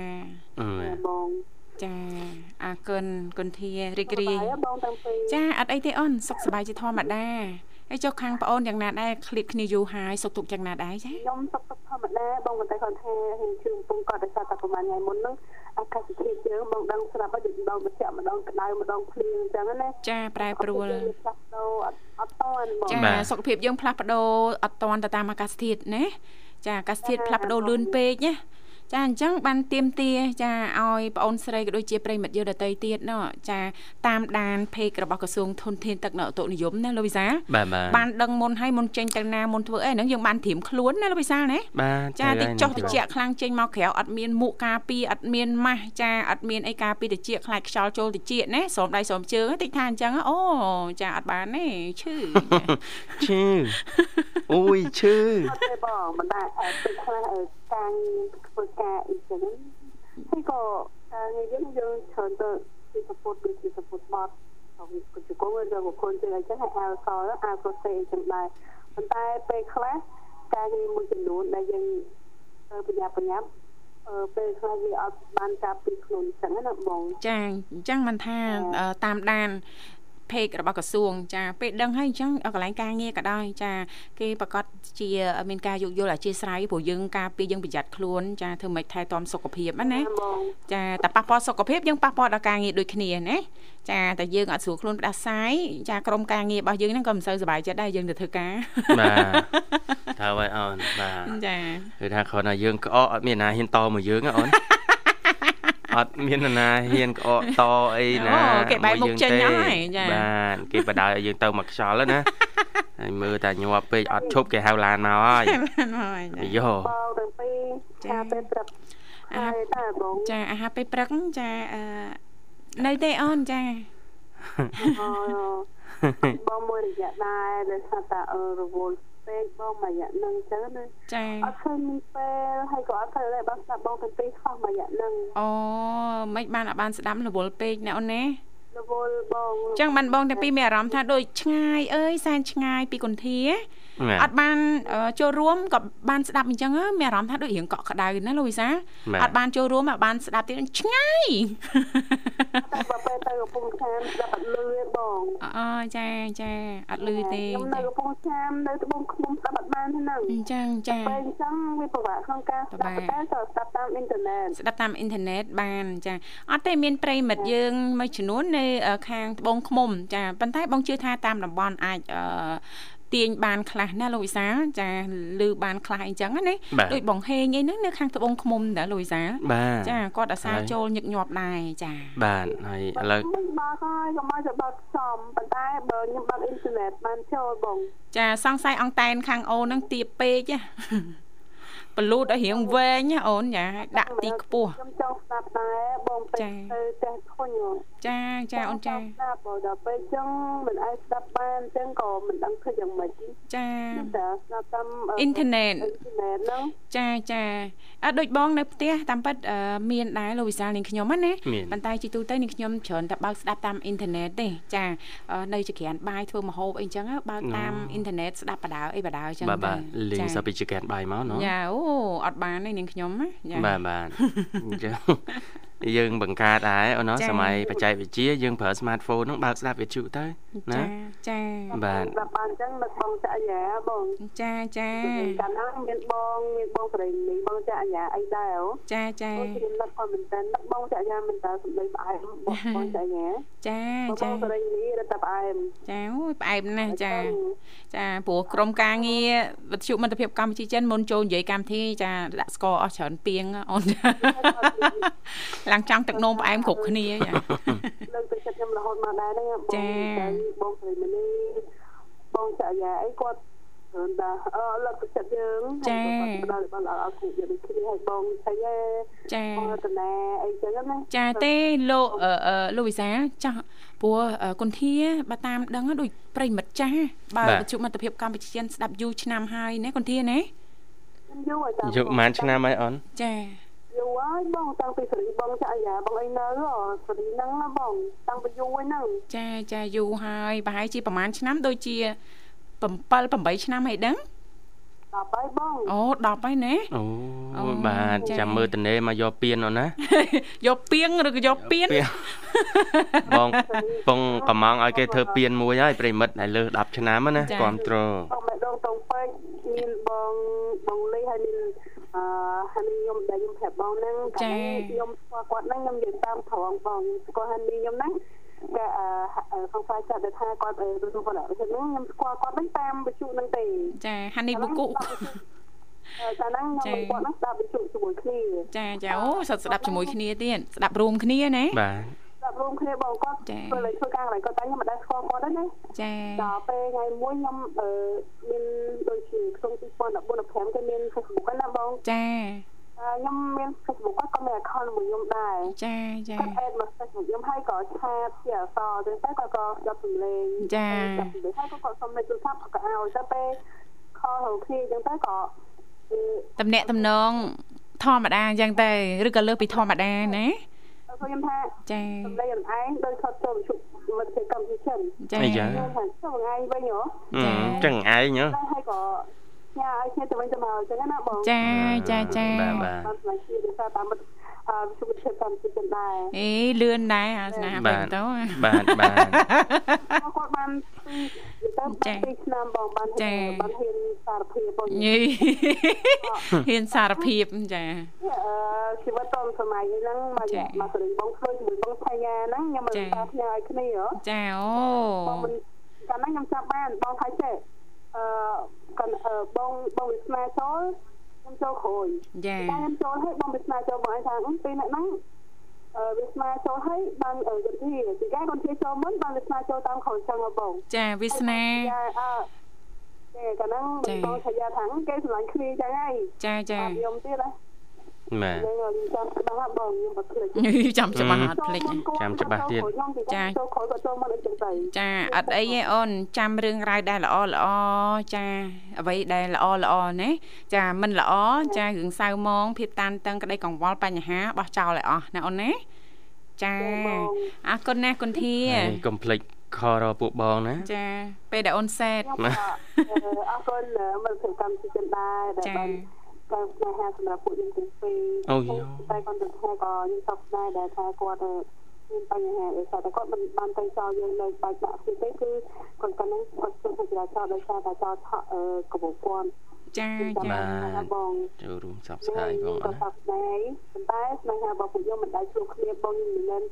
បងចាអាគុណគុណធារីករាយចាអត់អីទេអូនសុខសប្បាយជាធម្មតា ហើយចុះខាងប្អូនយ៉ាងណាដែរឃ្លៀតគ្នាយូរហើយសុខទុក្ខយ៉ាងណាដែរចាខ្ញុំសុខទុក្ខធម្មតាបងប៉ុន្តែគាត់ថាហ៊ានជឿកំពុងគាត់ដោយសារតែប្រហែលថ្ងៃមុនហ្នឹងអាកាសធាតុយើងបងដឹងស្រាប់ហើយម្ដងត្រជាក់ម្ដងក្តៅម្ដងភ្លៀងអញ្ចឹងណាចាប្រែប្រួលផ្លាស់ប្ដូរអត់អត់តាន់បងចាសុខភាពយើងផ្លាស់ប្ដូរអត់តាន់ទៅតាមអាកាសធាតុណាចាអាកាសធាតុផ្លាស់ប្ដូរលឿនពេកណា ចាអញ្ចឹងបានទៀមទាចាឲ្យប្អូនស្រីក៏ដូចជាប្រិមិត្តយើងដតីទៀតណោះចាតាមដានเพจរបស់ក្រសួងធនធានទឹកនៅអតុនិយមណាលោកវិសាបានដឹងមុនឲ្យមុនចេញទៅណាមុនធ្វើអីហ្នឹងយើងបានត្រៀមខ្លួនណាលោកវិសាលណាចាតិចចុះតិចខ្លាំងចេញមកក្រៅអត់មានមួកការពារអត់មានម៉ាស់ចាអត់មានអីការពារតិចខ្លាចខ្យល់ចូលតិចណាស្រោមដៃស្រោមជើងតិចថាអញ្ចឹងអូចាអត់បានទេឈឺឈឺអូយឈឺអត់ទេ បងមិនដែរពេលខ្លះការធ្វើការអីចឹងហើយក៏ការងារយើងយើងច្រើនទៅជាសពុតដូចជាសពុតបត់ក៏ជង្គង់ឬក៏ខ្លួនជាអីចឹងហើយអាវសអាវក្រូសេអីចឹងដែរប៉ុន្តែពេលខ្លះការងារមួយចំនួនដែលយើងទៅបញ្ញាបញ្ញាប់អឺពេលខ្លះវាអត់បានការពីខ្លួនចឹងណាបងចាអញ្ចឹងមិនថាតាមដាន page របស់ក្រសួងចាពេលដឹងហើយអញ្ចឹងកន្លែងការងារក៏ដោយចាគេប្រកាសជាមានការយោគយល់អធិស្ឋានព្រោះយើងការពារយើងប្រយ័ត្នខ្លួនចាធ្វើម៉េចថែទាំសុខភាពណាចាតែប៉ះពាល់សុខភាពយើងប៉ះពាល់ដល់ការងារដូចគ្នាណាចាតែយើងអត់ស្រួលខ្លួនផ្ដាសាយចាក្រុមការងាររបស់យើងហ្នឹងក៏មិនសូវសុបាយចិត្តដែរយើងទៅធ្វើការបាទថាឲ្យអូនបាទចាគឺថាគ្រាន់តែយើងក្អកអត់មានណាហ៊ានតមកយើងអូន អត់មាននរណាហ៊ានក្អកតអីណាគេបែកមុខចេញហើយចាបាទគេបដៅឲ្យយើងទៅមកខ្យល់ណាហើយមើលតែញាប់ពេកអត់ឈប់គេហៅឡានមកហើយអាយ៉ូបងទាំងពីរចាពេលព្រឹកហើយតែបងចាអាហារពេលព្រឹកចាអឺនៅទេអូនចា បងមួយរយៈដែរដែលថាតារវល់ពេកបងមួយរយៈហ្នឹងអញ្ចឹងណាចាអត់ឃើញមានពេលហើយក៏អត់ឃើញដែរបងស្ដាប់បងទាំងពីរខុសមួយរយៈហ្នឹងអូមិនបានអត់បានស្ដាប់រវល់ពេកណាអូនណារវល់បងអញ្ចឹងបានបងទាំងពីរមានអារម្មណ៍ថាដូចឆ្ងាយអើយសែនឆ្ងាយពីគុន្ធា អត់បានចូលរួមក៏បានស្ដាប់អញ្ចឹងមានអារម្មណ៍ថាដូចរៀងកក់ក្ដៅណាលោកវិសាអត់បានចូលរួមអត់បានស្ដាប់ទៀតឆ្ងាយតែបើពេលទៅកំពង់ចាមស្ដាប់អត់លឺទេបងអូចាចាអត់លឺទេខ្ញុំនៅកំពង់ចាមនៅត្បូងឃ្មុំស្ដាប់អត់បានហ្នឹងអញ្ចឹងចាពេលអញ្ចឹងវាពិបាកក្នុងការស្ដាប់តែស្ដាប់តាមអ៊ីនធឺណិតស្ដាប់តាមអ៊ីនធឺណិតបានចាអត់ទេមានប្រិមិត្តយើងមួយចំនួននៅខាងត្បូងឃ្មុំចាប៉ុន្តែបងជឿថាតាមតំបន់អាចអឺ ទាញបានខ្លះណាលោកវិសាចាលឺបានខ្លះអីចឹងណាដូចបងហេងអីហ្នឹងនៅខាងត្បូងឃ្មុំដែរលោកវិសាចាគាត់អាសាចូលញឹកញាប់ដែរចាបាទហើយឥឡូវបើហើយកុំឲ្យទៅបើកសំប៉ុន្តែបើខ្ញុំបើកអ៊ីនធឺណិតបានចូលបង ចាសង្ស័យអង្តែនខាងអូនហ្នឹងទៀបពេកណា បលូតឲ្យរៀងវែងអូនចាដាក់ទីខ្ពស់ខ្ញុំចង់ស្ដាប់ដែរបងពេកទៅផ្ទះធុញចាចាអូនចាស្ដាប់បើដល់ពេលចឹងមិនអាចស្ដាប់បានចឹងក៏មិនដឹងធ្វើយ៉ាងម៉េចចាតែស្ដាប់តាមអ៊ីនធឺណិតអ៊ីនធឺណិតហ្នឹងចាចាអត់ដូចបងនៅផ្ទះតាមពិតមានដែរលោកវិសាលនាងខ្ញុំណាប៉ុន្តែជីទូទៅនាងខ្ញុំច្រើនតែបើកស្ដាប់តាមអ៊ីនធឺណិតទេចានៅចក្រានបាយធ្វើម្ហូបអីចឹងបើកតាមអ៊ីនធឺណិតស្ដាប់បដាអីបដាចឹងបាទបាទលេងសពីចក្រានបាយមកណ៎យ៉ាអូអត់បានទេនាងខ្ញុំណាបាទបាទអញ្ចឹង យើងបង្កើតដែរអូនសម័យបច្ចេកវិទ្យាយើងប្រើ smartphone ហ្នឹងបើកស្ដាប់វិទ្យុទៅណាចាបាទស្ដាប់បានអញ្ចឹងនឹកបងចាក់យ៉ាបងចាចាកាលណាមានបងមានបងស្រីនេះបងចាក់យ៉ាអីដែរអូចាចាខ្ញុំនឹកគាត់មែនតើនឹកបងចាក់យ៉ាមែនតើសំដីផ្អែមបងបងចាក់យ៉ាចាចាបងស្រីនេះរត់តែផ្អែមចាអូយផ្អែមណាស់ចាចាព្រោះក្រុមការងារវិទ្យុមិត្តភាពកម្ពុជាចិនមុនចូលនិយាយកម្មវិធីចាដាក់ស្ករអស់ច្រើនពីងអូនឡើងចង់ទឹកនោមផ្អែមគ្រប់គ្នាចាលើកទឹកចិត្តខ្ញុំរហូតមកដែរហ្នឹងបងបងស្រីមនីបងចាយ៉ាអីគាត់ច្រើនដែរអឺលើកទឹកចិត្តយើងចាដល់បងអរគុណយើងគ្នាឲ្យបងស្អីចាបងតនាអីចឹងណាចាទេលោកអឺលោកវិសាចាស់ព្រោះគុនធាបើតាមដឹងដូចប្រិមិត្តចាស់បើវិទ្យុមិត្តភាពកម្ពុជាស្ដាប់យូរឆ្នាំហើយណាគុនធាណាយូរហើយយូរប៉ុន្មានឆ្នាំហើយអូនចា យូរហើយបងតាំងពីសេរីបងចាក់យ៉ាបងអីនៅសេរីហ្នឹងណាបងតាំងពីយូរហ្នឹងចាចាយូរហើយប្រហែលជាប្រហែលឆ្នាំដូចជា7 8ឆ្នាំហើយដឹង10ហើយបងអូ10ហើយណាអូបាទចាំមើលតនេមកយកពៀនអូនណាយកពៀងឬក៏យកពៀនបងពងកំងឲ្យគេធ្វើពៀនមួយហើយប្រិមិត្តឲ្យលើស10ឆ្នាំណាគ្រប់ត្របងម្ដងតងពេកមានបងបងលីហើយមាន អឺហើយខ្ញុំដែលខ្ញុំប្រាប់បងហ្នឹងខ្ញុំស្គាល់គាត់ហ្នឹងខ្ញុំនិយាយតាមត្រង់បងស្គាល់ហើយខ្ញុំហ្នឹងតែអឺខាងផ្សាយចាត់ថាគាត់ទទួលផលអញ្ចឹងខ្ញុំស្គាល់គាត់ហ្នឹងតាមវិទ្យុហ្នឹងទេចាហានីបុគុចាហ្នឹងខ្ញុំគាត់ហ្នឹងស្ដាប់វិទ្យុជាមួយគ្នាចាចាអូសិតស្ដាប់ជាមួយគ្នាទៀតស្ដាប់រួមគ្នាណាបាទ ស្ដាប់រួមគ្នាបងគាត់ធ្វើលេខធ្វើការកន្លែងគាត់តែខ្ញុំមិនដែលស្គាល់គាត់ទេណាចាដល់ពេលថ្ងៃមួយខ្ញុំអឺមានដូចជាក្នុង2014 15គេមាន Facebook ណាបងចាខ្ញុំមាន Facebook គាត់ក៏មាន account មួយខ្ញុំដែរចាចាគាត់ add មក Facebook ខ្ញុំហើយក៏ឆាតជាអសទៅតែគាត់ក៏យកសម្លេងចាយកសម្លេងហើយក៏គាត់សុំលេខទូរស័ព្ទក៏ឲ្យទៅពេលខលរកគ្នាអញ្ចឹងទៅក៏តំណាក់តំណងធម្មតាអញ្ចឹងទៅឬក៏លើសពីធម្មតាណា ខ្ញុំថាចាសម្លេងអឯងដោយខត់ចូលជុំមិត្តកម្មវិធីចិនចាចាថាចូលថ្ងៃវិញហ៎ចាចឹងឯងហ៎ហើយក៏ញ៉ាឲ្យគ្នាទៅវិញទៅមកអញ្ចឹងណាបងចាចាចាបាទបាទតាមស្លាយជាដោយសារតាមមិត្ត អឺសុខភាពតាមទីចឹងដែរអេលឿនដែរអាស្នាបាទទៅបាទបាទគាត់បានពីទៅពីឆ្នាំបងបានបានហ៊ានសារភាពបងយីហ៊ានសារភាពចាអឺជីវិតតសម័យហ្នឹងមកមកស្រីបងឃើញមួយបងឆាយាហ្នឹងខ្ញុំមិនបានផ្ញើឲ្យគ្នាចាអូបងមិនកាលណាខ្ញុំចាប់បានបងថៃចេះអឺគាត់បងបងវាស្នាចូល ខ្ញុំចូលក្រួយចាខ្ញុំចូលឲ្យបងវាស្នាចូលបងឯងថាពីអ្នកហ្នឹងអឺវាស្នាចូលឲ្យបានយន្តធីទីកាគាត់ជាចូលមុនបានវាស្នាចូលតាមខនចឹងបងចាវាស្នាអឺគេកាលហ្នឹងបងឆាយាថាគេស្រឡាញ់គ្នាចឹងហើយចាចាខ្ញុំទៀតហ៎ បាទចាំច្បាស់បងខ្ញុំបាត់ភ្លេចចាំច្បាស់អត់ភ្លេចចាំច្បាស់ទៀតចាចូលខលក៏ចូលមកអីចឹងទៅចាអត់អីទេអូនចាំរឿងរ៉ាវដែលល្អល្អចាអ្វីដែលល្អល្អណាចាមិនល្អចារឿងសៅមងភាពតានតឹងក្តីកង្វល់បញ្ហាបោះចោលឲ្យអស់ណាអូនណាចាអរគុណណាគុនធាកុំភ្លេចខរពួកបងណាចាពេលដែលអូនសែតអរគុណមកធ្វើកម្មវិធីចិនដែរដែលបាន ការស្នេហាសម្រាប់ពួកយើងទាំងពីរអូយតែគាត់ទៅថាក៏ខ្ញុំសោកស្ដាយដែលថាគាត់មានបញ្ហាដោយសារតែគាត់មិនបានទៅចោលយើងនៅបាច់ដាក់ទៀតទេគឺគាត់កណ្ដឹងគាត់ជួយចរាចរណ៍ដោយសារតែចោលថក់កបគាត់ចាចាបងចូលរួមសោកស្ដាយបងណាសោកស្ដាយប៉ុន្តែស្នេហារបស់ពួកយើងមិនដែលជួបគ្នាបងខ្ញុំមិន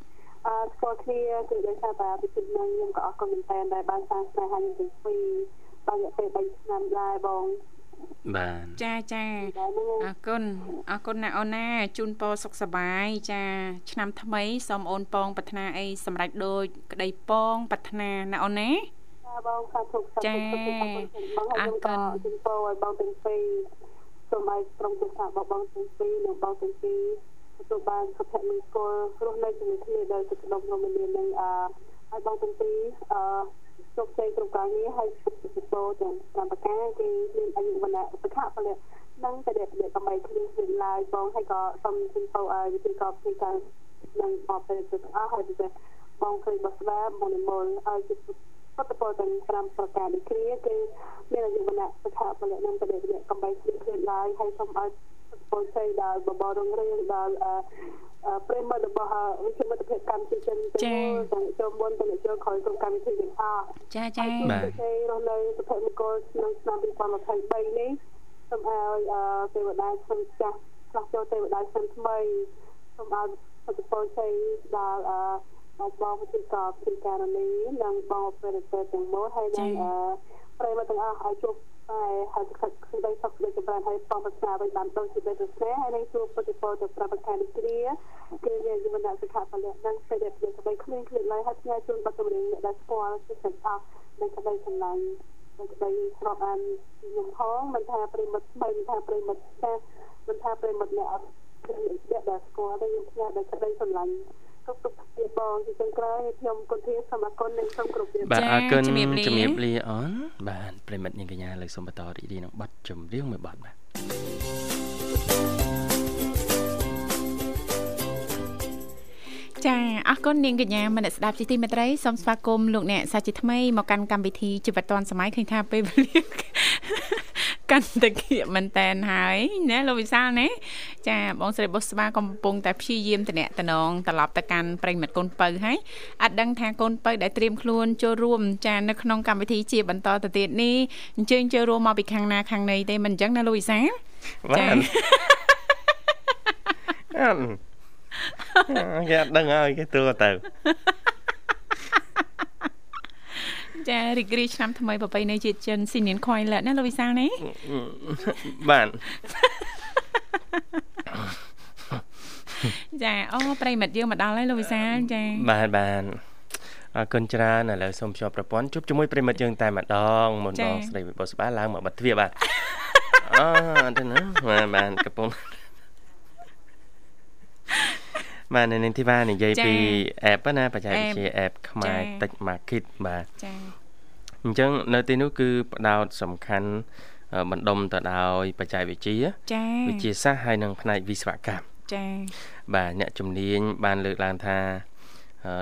អឺស្គាល់គ្នាគឺដោយសារតែពីទឹកនឹងខ្ញុំក៏អរគុណមែនតើដែលបានសាងស្នេហាខ្ញុំទាំងពីរបានរយៈពេល3ឆ្នាំដែរបង បាទចាចាអរគុណអរគុណណាអូនណាជូនពរសុខសប្បាយចាឆ្នាំថ្មីសូមអូនពងប្រាថ្នាអីសម្រាប់ដូចក្តីពងប្រាថ្នាណាអូនណាចាបងសាធុសាធុចាអរគុណជូនពរឲ្យបងទាំងពីរសូមឲ្យក្រុមគ្រួសាររបស់បងទាំងពីរនិងបងទាំងពីរទទួលបានសុភមង្គលរស់នៅជាមួយគ្នាដោយសុខដុមរមនានឹងអឲ្យបងទាំងពីរអ ជោគជ័យក្នុងការងារហើយសុខភាពទាំងតាមប្រការគឺមានអាយុវណ្ណៈសុខៈពលៈនិងបរិបទដើម្បីគ្មានគ្មានឡើយបងហើយក៏សូមជូនពរឲ្យវិទ្យាករផ្សេងការនិងបបិទ្ធទាំងអស់ហើយទៅបងឃើញបស្ដាមុនមុនឲ្យជិតបតពលទាំង5ប្រការនេះគ្នាគឺមានអាយុវណ្ណៈសុខៈពលៈនិងបរិបទដើម្បីគ្មានគ្មានឡើយហើយសូមឲ្យពលជ័យដល់បបរងរឿងដល់ ប្រិមត្តរបស់វិទ្យាមិត្តភាពកម្មជាជនទាំងចូលមុនទាំងចូលក្រោយក្នុងកម្មវិធីទាំងអស់ចាចាបាទរស់នៅសុភមង្គលក្នុងឆ្នាំ2023នេះសូមឲ្យទេវតាខ្ញុំចាស់ឆ្លោះចូលទេវតាខ្ញុំថ្មីសូមឲ្យសុខពលជ័យដល់បងបងវិទ្យាករពីការនីនិងបងប្រិយទាំងមូលហើយនិង ប្រិមត្តទាំងអស់ឲ្យជួបតែហើយខិតគឺដីសុខដូចចម្រើនហើយបងប្រាថ្នាវិញបានដូចជាបេតុស្នេហ៍ហើយនឹងជួបពុទ្ធពលទៅប្រាប់ខាងនេះគ្រាគឺយើងយមនសិក្ខាពលៈនឹងសេរីភាពទៅគ្មានគ្លៀតឡើយហើយផ្ញើជូនបទចម្រៀងអ្នកដែលស្គាល់សិទ្ធិអស់និងក្តីសម្លាញ់និងក្តីស្របអានខ្ញុំផងមិនថាប្រិមិត្តថ្មីមិនថាប្រិមិត្តចាស់មិនថាប្រិមិត្តអ្នកអត់គឺអ្នកដែលស្គាល់តែយើងផ្ញើដោយក្តីសម្លាញ់ គ្រប់គ្រប់ពីបងជាចុងក្រោយខ្ញុំគុណធាសូមអរគុណនិងសូមគោរពបាទអរគុណជំរាបលាអូនបាទប្រិមិត្តនាងកញ្ញាលើសូមបន្តរីករាយនឹងប័ណ្ណចម្រៀងមួយប័ណ្ណបាទចាអរគុណនាងកញ្ញាមនស្ដាប់ជីទីមេត្រីសូមស្វាគមន៍លោកអ្នកសាជាថ្មីមកកាន់កម្មវិធីជីវិតឌွန်សម័យឃើញថាពេលវេលា កាន់តែគៀកមែនតែនហើយណាលោកវិសាលណាចាបងស្រីបុស្បាកំពុងតែព្យាយាមតំណតំណងត្រឡប់ទៅកាន់ប្រិមិត្តកូនពៅហើយអត់ដឹងថាកូនពៅដែលត្រៀមខ្លួនចូលរួមចានៅក្នុងកម្មវិធីជាបន្តទៅទៀតនេះអញ្ជើញចូលរួមមកពីខាងណាខាងណីទេមិនអញ្ចឹងណាលោកវិសាលចាអត់គេអត់ដឹងហើយគេទួទៅ ចារីករាយឆ្នាំថ្មីប្រពៃណីជាតិចិនស៊ីនៀនខ្វៃលណាលោកវិសាលនេះបាទចាអូប្រិមិត្តយើងមកដល់ហើយលោកវិសាលចាបាទបាទអរគុណច្រើនឥឡូវសូមភ្ជាប់ប្រព័ន្ធជួបជាមួយប្រិមិត្តយើងតែម្ដងមុនបងស្រីវិបុស្បាឡើងមកបិទទ្វារបាទអូទៅណាបាទបាទកំពុង បាទនៅនឹងទីបាននិយាយពី app ណាបច្ចេកវិទ្យា app ខ្មែរ Tech Market បាទចាអញ្ចឹងនៅទីនោះគឺផ្ដោតសំខាន់បណ្ដុំទៅដោយបច្ចេកវិទ្យាចាវិទ្យាសាស្ត្រហើយនិងផ្នែកវិស្វកម្មចាបាទអ្នកជំនាញបានលើកឡើងថា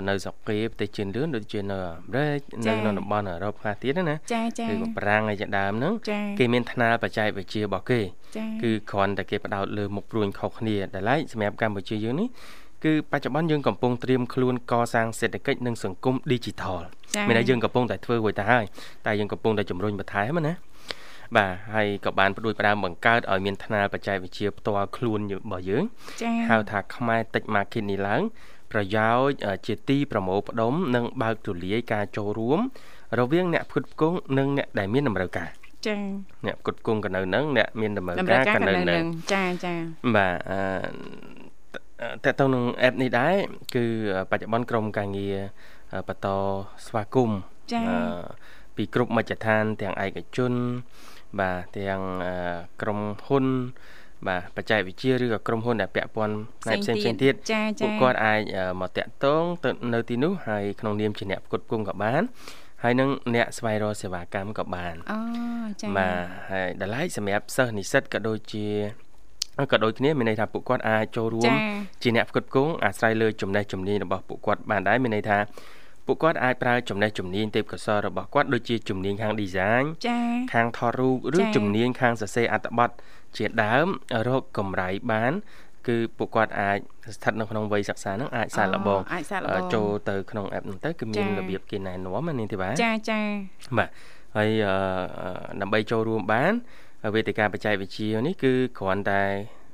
នៅស្រុកគេប្រទេសជឿនលឿនដូចជានៅអាមេរិកនៅក្នុងតំបន់អឺរ៉ុបខ្លះទៀតណាចាចាគឺប្រាំងឯជាដើមហ្នឹងគេមានថ្នាលបច្ចេកវិទ្យារបស់គេ គឺគ្រាន់តែគេផ្ដោតលើមុខព្រួញខុសគ្នាដែលឡែកសម្រាប់កម្ពុជាយើងនេះ គឺបច្ចុប្បន្នយើងកំពុងត្រៀមខ្លួនកសាងសេដ្ឋកិច្ចនិងសង្គម Digital មានន័យយើងកំពុងតែធ្វើរួចទៅហើយតែយើងកំពុងតែជំរុញបន្ថែមណាបាទហើយក៏បានផ្ដួចផ្ដើមបង្កើតឲ្យមានថ្នាលបច្ចេកវិទ្យាផ្ទាល់ខ្លួនរបស់យើងហៅថាខ្មែរ Tech Market នេះឡើងប្រយោជន៍ជាទីប្រមូលផ្ដុំនិងបើកទូលាយការចូលរួម រវាងអ្នកផ្គត់ផ្គង់និងអ្នកដែលមានតម្រូវការចា៎អ្នកផ្គត់ផ្គង់ក៏នៅនឹងអ្នកមានតម្រូវការក៏នៅនឹងចាចាបាទអឺ តើតើនឹង app នេះដែរគឺបច្ចុប្បន្នក្រុមការងារបន្តស្វាគមន៍ចា៎ពីគ្រប់មជ្ឈដ្ឋាន ទាំងឯកជន បាទទាំងក្រុមហ៊ុន បាទបច្ចេកវិទ្យាឬក៏ក្រុមហ៊ុនដែលពាក់ព័ន្ធផ្នែកផ្សេងផ្សេងទៀតពួកគាត់អាចមកតាក់ទងទៅនៅទីនោះហើយក្នុងនាមជាអ្នកផ្គត់ផ្គង់ក៏បានហើយនឹងអ្នកស្វែងរកសេវាកម្មក៏បានអូចា៎បាទហើយតម្លៃសម្រាប់សិស្សនិស្សិតក៏ដូចជា ក៏ដូចគ្នាមានន័យថាពួកគាត់អាចចូលរួមជាអ្នកផ្គត់ផ្គង់អាស្រ័យលើចំណេះជំនាញរបស់ពួកគាត់បានដែរមានន័យថាពួកគាត់អាចប្រើចំណេះជំនាញទេពកោសល្យរបស់គាត់ដូចជាជំនាញខាង design ចា៎ខាងថតរូបឬជំនាញខាងសរសេរអត្ថបទជាដើមរកកម្រៃបាន គឺពួកគាត់អាចស្ថិតនៅក្នុងវ័យសិក្សាហ្នឹងអាចសាកល្បងចូលទៅក្នុង app ហ្នឹងទៅគឺមានរបៀបគេណែនាំណានាងទេបាទចាចាបាទហើយដើម្បីចូលរួមបាន វេទិកាបច្ចេកវិទ្យានេះគឺគ្រាន់តែ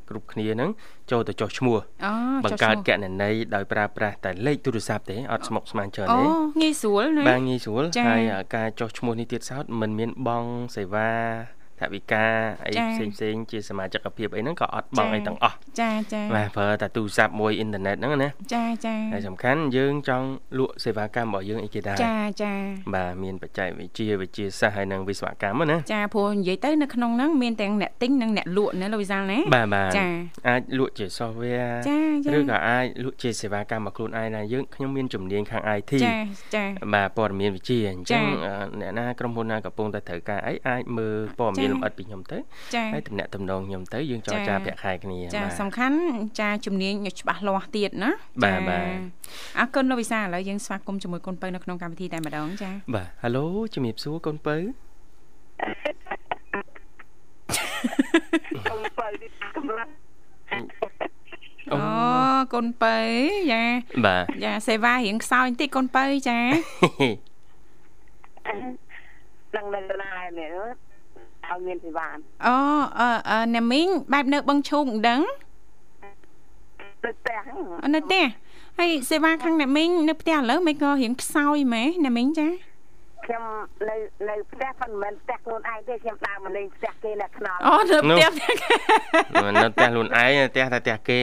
គ្រប់គ្នានឹងចូលទៅចុះឈ្មោះបង្កើតកណន័យដោយប្រើប្រាស់តែលេខទូរស័ព្ទទេអត់ស្មុកស្មាញច្រើនទេអូងាយស្រួលណាបាទងាយស្រួលហើយការចុះឈ្មោះនេះទៀតសោតមិនមានបងសេវា ថវិកាអីផ្សេងផ្សេងជាសមាជិកភាពអីហ្នឹងក៏អត់បងអីទាំងអស់ចាចាបាទប្រើតែទូរស័ព្ទមួយអ៊ីនធឺណិតហ្នឹងណាចាចាហើយសំខាន់យើងចង់លក់សេវាកម្មរបស់យើងអីគេដែរចាចាបាទមានបច្ចេកវិទ្យាវិទ្យាសាស្ត្រហើយនិងវិស្វកម្មណាចាព្រោះនិយាយទៅនៅក្នុងហ្នឹងមានទាំងអ្នកទិញនិងអ្នកលក់ណាលោកវិសាលណាបាទបាទចាអាចលក់ជា software ចាចាឬក៏អាចលក់ជាសេវាកម្មរបស់ខ្លួនឯងណាយើងខ្ញុំមានជំនាញខាង IT ចាចាបាទព័ត៌មានវិទ្យាអញ្ចឹងអ្នកណាក្រុមហ៊ុនណាកំពុងតែត្រូវការអីអាចមើលព័ត៌មានលម្អិតពីខ្ញុំទៅហើយតំណាក់តំណងខ្ញុំទៅយើងចរចាប្រាក់ខែគ្នាចាសំខាន់ចាជំនាញច្បាស់លាស់ទៀតណាបាទបាទអរគុណលោកវិសាឥឡូវយើងស្វាគមន៍ជាមួយកូនពៅនៅក្នុងកម្មវិធីតែម្ដងចាបាទហៅឡូជំរាបសួរកូនពៅកូនពៅនេះកម្លាំងអូកូនពៅយ៉ាបាទយ៉ាសេវារៀងខ្សោយបន្តិចកូនពៅចានឹងនៅណានេះ ឲ្យមានសេវាអូអឺណាមីងបែបនៅបឹងឈូកអញ្ចឹងនៅផ្ទះនៅផ្ទះហើយសេវាខាងអ្នកមីងនៅផ្ទះឥឡូវមិនក៏រៀងខ្សោយម៉េអ្នកមីងចាខ្ញុំនៅនៅផ្ទះប៉ុន្មានផ្ទះខ្លួនឯងទេខ្ញុំដើរមកលេងផ្ទះគេនៅខ្នល់អូនៅផ្ទះនៅផ្ទះខ្លួនឯងផ្ទះតែផ្ទះគេ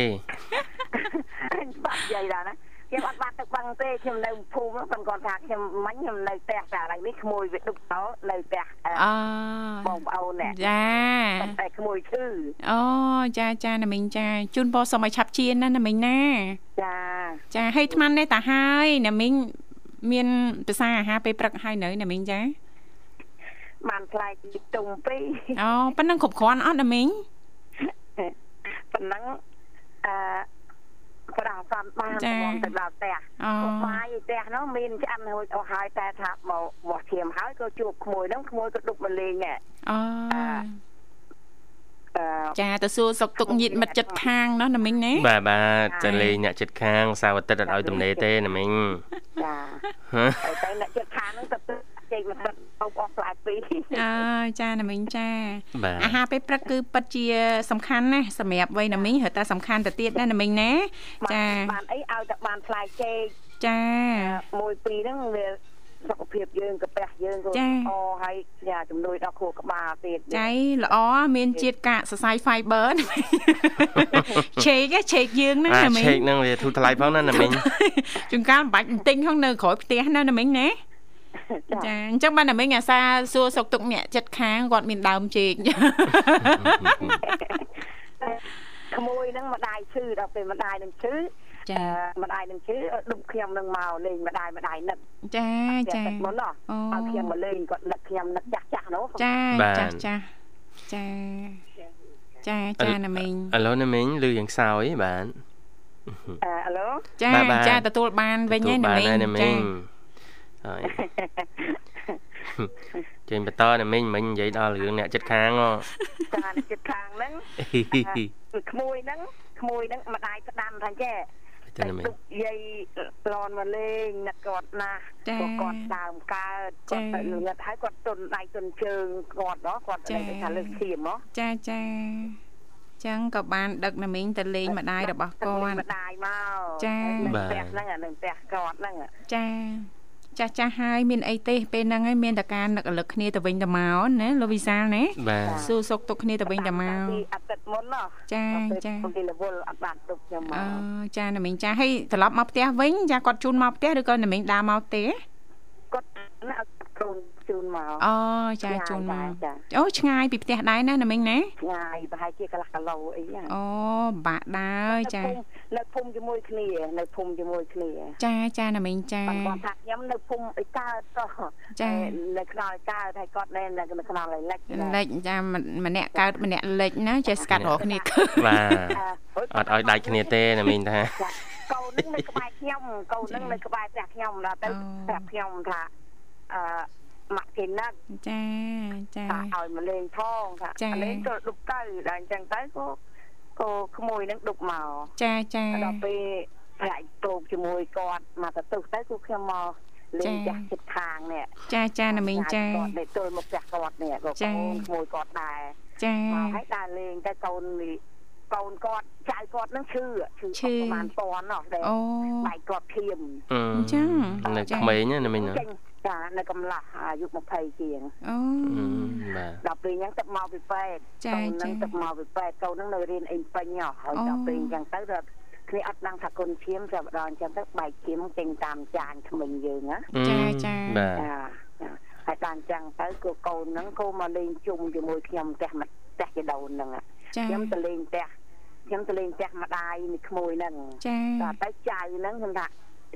បាត់និយាយដល់ណា ខ្ញុំអត់បាត់ទឹកបឹងទេខ្ញុំនៅភូមិប៉ុន្តែគាត់ថាខ្ញុំមិញខ្ញុំនៅផ្ទះតែឥឡូវនេះក្មួយវាដុកតនៅផ្ទះអូបងប្អូននេះចាតែក្មួយឈឺអូចាចាណាមីងចាជូនពរសុំឲ្យឆាប់ជាណាណាមីងណាចាចាហើយថ្មនេះតាហើយណាមីងមានភាសាអាហារពេលព្រឹកហើយនៅណាមីងចាបានខ្លាយទីទុំពីអូប៉ុណ្ណឹងគ្រប់គ្រាន់អត់ណាមីងប៉ុណ្ណឹងអឺ ប្រោសំបានមកទៅដល់ផ្ទះបាយផ្ទះនោះមានឆ្អិនរួចអស់ហើយតែថាមកបោះឈាមហើយក៏ជួបក្មួយនោះក្មួយក៏ដុកមកលេងដែរអូចាទៅសួរសុកទុកញាតមិត្តចិត្តខាងណោះណាមីងណាបាទបាទទៅលេងអ្នកចិត្តខាងសៅអាទិត្យអត់ឲ្យទំនេរទេណាមីងចាហើយទៅអ្នកចិត្តខាងហ្នឹងទៅ ចេកមកទឹកអស់អស់ផ្លែពីរអើចាណាមីងចាអាហារពេលព្រឹកគឺពិតជា សំខាន់ណាស់សម្រាប់វ័យណាមីងហើយតែសំខាន់ទៅទៀតណាណាមីងណាចាបានអីឲ្យតែបានផ្លែចេកចាមួយពីរហ្នឹងវាសុខភាពយើងកាពះយើងក៏ល្អហើយយ៉ាជំនួយដល់ខួរក្បាលទៀតចៃល្អមានជាតិកាកសរសៃ fiber ឆេកឆេកយើងហ្នឹងណាមីងឆេកហ្នឹងវាធូរថ្លៃផងណាណាមីងជួនកាលមិនបាច់ទិញផងនៅក្រោយផ្ទះណាណាមីងណា ចាអញ្ចឹងបានតែមិញអាសាសួរសុកទុកអ្នកចិត្តខាងគាត់មានដើមជែកក្មួយហ្នឹងម្ដាយឈឺដល់ពេលម្ដាយនឹងឈឺចាម្ដាយនឹងឈឺដុំខ្ញុំនឹងមកលេងម្ដាយម្ដាយនឹកចាចាមុនណោះឲ្យខ្ញុំមកលេងគាត់នឹកខ្ញុំនឹកចាស់ចាស់នោះចាចាស់ចាស់ចាចាចាណាមីងឥឡូវណាមីងលឺយ៉ាងខ្សោយបាទអឺអាឡូចាចាទទួលបានវិញហើយណាមីងចា ហើយចេញបន្តណាមីងមិញនិយាយដល់រឿងអ្នកចិត្តខាងហ៎ចាអ្នកចិត្តខាងហ្នឹងក្មួយហ្នឹងក្មួយហ្នឹងម្ដាយផ្ដាំថាចេះចឹងមែនយាយឡនមកលេងអ្នកគាត់ណាស់គាត់គាត់ដើមកើតគាត់ទៅលឿនហើយគាត់ទុនដៃទុនជើងគាត់ហ៎គាត់ទៅថាលើកឈាមហ៎ចាចាចឹងក៏បានដឹកណាមីងទៅលេងម្ដាយរបស់គាត់ម្ដាយមកចាផ្ទះហ្នឹងអានឹងផ្ទះគាត់ហ្នឹងចា ចាស់ចាស់ហើយមានអីទេពេលហ្នឹងហើយមានតែការនឹករលឹកគ្នាទៅវិញទៅមកណាលោកវិសាលណាសួរសុខទុក្ខគ្នាទៅវិញទៅមកអតីតមុនណោះចាចាពីរវល់អត់បានទុកខ្ញុំមកអឺចាណាមីងចាហើយត្រឡប់មកផ្ទះវិញចាគាត់ជូនមកផ្ទះឬក៏ណាមីងដើរមកទេគាត់ណាកូនជូនមកអូចាជូនមកអូឆ្ងាយពីផ្ទះដែរណាណាមីងណាឆ្ងាយប្រហែលជាកន្លះគីឡូអីហ្នឹងអូបាក់ដើរចា នៅភូមិជាមួយគ្នានៅភូមិជាមួយគ្នាចាចាណាមីងចាគាត់ថាខ្ញុំនៅភូមិអីកើតក៏ចានៅខ្នល់កើតហើយគាត់នៅនៅខ្នល់លិចលិចចាម្នាក់កើតម្នាក់លិចណាចេះស្កាត់រកគ្នាបាទអត់ឲ្យដាច់គ្នាទេណាមីងថាកូននឹងនៅក្បែរខ្ញុំកូននឹងនៅក្បែរផ្ទះខ្ញុំដល់ទៅប្រាប់ខ្ញុំថាអឺម៉ាក់គេណាត់ចាចាឲ្យមកលេងផងថាលេងទៅដុបទៅដល់អញ្ចឹងទៅក៏ ក៏ក្មួយនឹងដុបមកចាចាដល់ពេលប្រាច់តោកជាមួយគាត់មកទៅទៅទៅគឺខ្ញុំមកលេងចាស់ចិត្តខាងនេះចាចាណាមីងចាគាត់ទៅទល់មកផ្ទះគាត់នេះក៏កូនក្មួយគាត់ដែរចាមកឲ្យដើរលេងតែកូននេះកូនគាត់ចៅគាត់នឹងឈឺឈឺប្រហែលពាន់ណោះតែបែកគាត់ធៀមអញ្ចឹងនៅក្មេងណាមីង ចានៅកំឡោះអាយុ20ជាងអូបាទដល់ពេលអញ្ចឹងទឹកមកពីពេទ្យកូននឹងទឹកមកពីពេទ្យកូននឹងនៅរៀនអេពេញហើយដល់ពេលអញ្ចឹងទៅដល់គ្នាអត់ដឹងថាគុណឈាមចាប់ដល់អញ្ចឹងទៅបែកឈាមចេញតាមចាញក្មេងយើងណាចាចាបាទហើយដល់អញ្ចឹងទៅគឺកូនហ្នឹងក៏មកលេងជុំជាមួយខ្ញុំផ្ទះផ្ទះជាដូនហ្នឹងខ្ញុំទៅលេងផ្ទះខ្ញុំទៅលេងផ្ទះម្ដាយនេះក្មួយហ្នឹងចាដល់ទៅចៅហ្នឹងខ្ញុំថា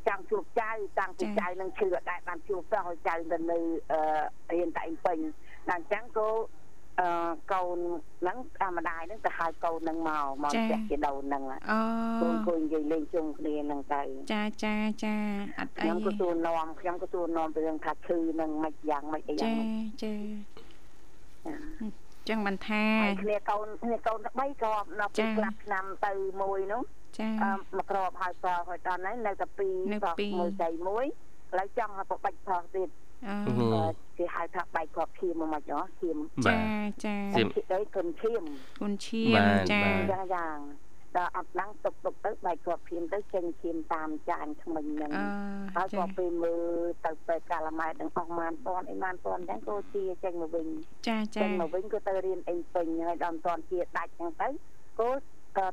ចង់ជួបចៅតាំងពីចៅនឹងឈឺអត់ដែរបានជួបសោះឲ្យចៅទៅនៅរៀនតែឯងពេញដល់អញ្ចឹងក៏អឺកូនហ្នឹងអាម្ដាយហ្នឹងទៅហៅកូនហ្នឹងមកមកផ្ទះជាដូនហ្នឹងអូកូនគួយនិយាយលេងជុំគ្នាហ្នឹងទៅចាចាចាអត់អីខ្ញុំក៏ទួនាំខ្ញុំក៏ទួនាំពីរឿងថាឈឺហ្នឹងមិនយ៉ាងមិនអីយ៉ាងចាចាចឹងបានថាគ្នាកូនគ្នាកូន3គ្រាប់ដល់ពេលស្លាប់ឆ្នាំទៅមួយនោះ ចាមកក្របហើយប្រហើយដល់នេះនៅតែ2ប្រមួយចៃមួយឥឡូវចង់ឲ្យបបាច់ប្រទៀតអឺគេហៅថាបែកគ្រាប់ឈាមមកមកឈាមចាចាឈាមទៅគុនឈាមគុនឈាមចាយ៉ាងយ៉ាងដល់អត់ឡើងទុកទុកទៅបែកគ្រាប់ឈាមទៅចេញឈាមតាមចាញថ្មិញហ្នឹងហើយក៏ពេលមើលទៅពេទ្យកាឡាម៉ែតនឹងអស់ម៉ានតនអីម៉ានតនអញ្ចឹងក៏ជាចេញមកវិញចាចាចេញមកវិញក៏ទៅរៀនអីពេញហើយដល់មិនតនជាដាច់អញ្ចឹងទៅក៏ក៏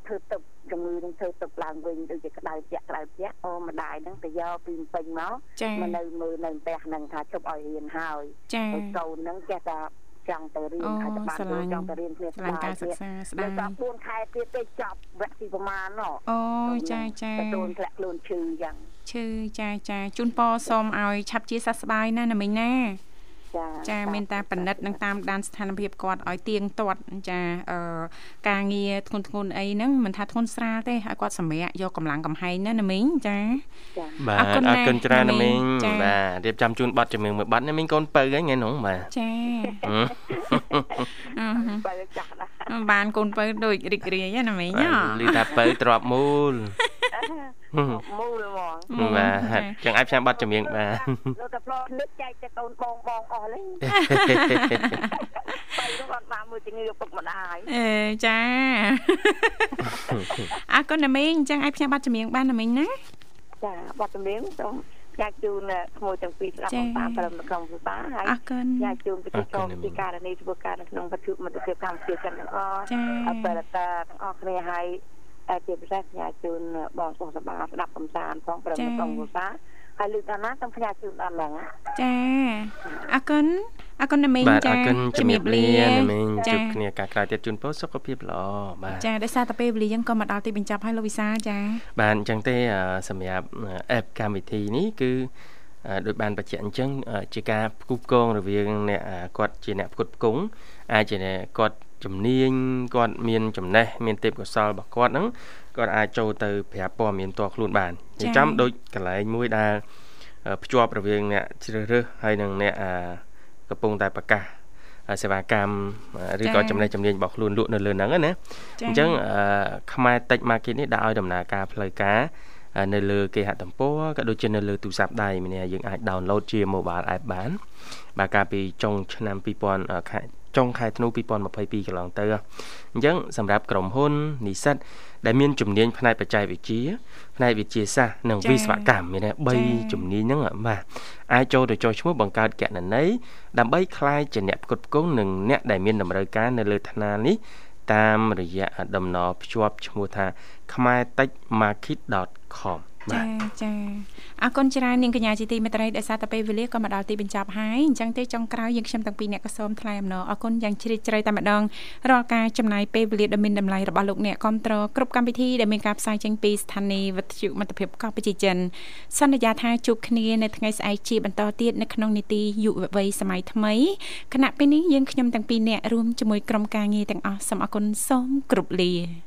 ធ្វើទឹកជំងឺនឹងធ្វើទឹកឡើងវិញដូចជាក្តៅជាក់ក្តៅជាក់អូម្ដាយហ្នឹងទៅយកពីពេញមកមកនៅមើលនៅផ្ទះហ្នឹងថាជប់ឲ្យរៀនហើយចាកូនហ្នឹងចេះតែចង់ទៅរៀនហើយតែបានចង់ទៅរៀនគ្នាស្ដាយការសិក្សាស្ដាយដល់4ខែទៀតទៅចប់វគ្គទីប្រមាណណអូចាចាខ្លួនធ្លាក់ខ្លួនឈឺយ៉ាងឈឺចាចាជូនពរសូមឲ្យឆាប់ជាសះស្បើយណាណាមិញណា ចាមានតាបណិតនឹងតាមដានស្ថានភាពគាត់ឲ្យទៀងទាត់ចាអឺការងារធ្ងន់ធ្ងរអីហ្នឹងមិនថាធ្ងន់ស្រាលទេឲ្យគាត់សម្រាកយកកម្លាំងកំហែងណាណាមីងចាបាទអរគុណអរគុណច្រើនណាមីងបាទរៀបចំជូនប័ណ្ណជំនឿមួយប័ណ្ណណាមីងកូនពៅហ្នឹងថ្ងៃនោះបាទចាបើចាស់ណាបានកូនពៅដូចរីករាយណាមីងលីថាពៅទ្របមូល មូលហ្មងបាទចឹងអាចផ្សាយប័ណ្ណជំនឿបាទលោកតាប្លោនឹកចែកទៅកូនបងបងអស់លេបាយនោះអត់បានមួយជំងឺពុកម្ដាយអេចាអរគុណណាមីងអញ្ចឹងឲ្យផ្សាយប័ណ្ណជំនឿបានណាមីងណាចាប័ណ្ណជំនឿសូមចាជូនក្មួយទាំងពីរស្ដាប់តាមប្រឹមក្នុងភាសាហើយចាជូនពិធីកងពីការនីធ្វើការនៅក្នុងវិទ្យុមិត្តភាពកម្ពុជាចិនទាំងអស់អបរតាទាំងអស់គ្នាហើយ ជាពិសេសផ្ញើជូនបងសុខសប្បាយស្ដាប់កំសាន្តផងប្រឹមក្នុងភាសាហើយលើកដល់ណាសូមផ្ញើជូនដល់ហ្នឹងចាអរគុណអរគុណណាមីងចាជំរាបលាណាមីងជួបគ្នាការក្រោយទៀតជូនពរសុខភាពល្អបាទចាដោយសារតែពេលវេលាយើងក៏មកដល់ទីបញ្ចប់ហើយលោកវិសាចាបាទអញ្ចឹងទេសម្រាប់អេបកម្មវិធីនេះគឺដោយបានបញ្ជាក់អញ្ចឹងជាការផ្គូផ្គងរវាងអ្នកគាត់ជាអ្នកផ្គត់ផ្គង់អាចជាគាត់ ជំនាញគាត់មានចំណេះមានទេពកោសលរបស់គាត់ហ្នឹងគាត់អាចចូលទៅប្រាប់ព័ត៌មានតខ្លួនបានចិញ្ចឹមដូចកន្លែងមួយដែលភ្ជាប់រវាងអ្នកជ្រើសរើសហើយនិងអ្នកកំពុងតែប្រកាសសេវាកម្មឬក៏ចំណេះជំនាញរបស់ខ្លួនលក់នៅលើហ្នឹងណាអញ្ចឹងខ្មែរ Tech Market នេះដាក់ឲ្យដំណើរការផ្លូវការនៅលើគេហទំព័រក៏ដូចជានៅលើទូរស័ព្ទដៃម្នាក់យើងអាច download ជា mobile app បានបាទកាលពីចុងឆ្នាំ2000ខែ ចុងខែធ្នូ2022កន្លងទៅអញ្ចឹងសម្រាប់ក្រុមហ៊ុននិស្សិតដែលមានជំនាញផ្នែកបច្ចេកវិទ្យាផ្នែកវិទ្យាសាស្ត្រនិងវិស្វកម្មមាន3ជំនាញហ្នឹងបាទអាចចូលទៅចុះឈ្មោះបង្កើតគណនីដើម្បីក្លាយជាអ្នកផ្គត់ផ្គង់និងអ្នកដែលមានតម្រូវការនៅលើឋានៈនេះតាមរយៈដំណភ្ជាប់ឈ្មោះថា khmaetechmarket.com ចា ចាអរគុណច្រើននាងកញ្ញាជាទីមេត្រីដែលសារតែពេលវេលាក៏មកដល់ទីបញ្ចប់ហើយអញ្ចឹងទេចុងក្រោយយើងខ្ញុំទាំងពីរអ្នកក៏សូមថ្លែងអំណរអរគុណយ៉ាងជ្រាលជ្រៅតែម្ដងរាល់ការចំណាយពេលវេលាដ៏មានតម្លៃរបស់លោកអ្នកគ្រប់គ្រងគ្រប់កម្មវិធីដែលមានការផ្សាយចេញពីស្ថានីយ៍វិទ្យុមិត្តភាពកម្ពុជាចិនសន្យាថាជួបគ្នានៅថ្ងៃស្អែកជាបន្តទៀតនៅក្នុងនីតិយុវវ័យសម័យថ្មីគណៈពេលនេះយើងខ្ញុំទាំងពីរអ្នករួមជាមួយក្រុមការងារទាំងអស់សូមអរគុណសូមគោរពលា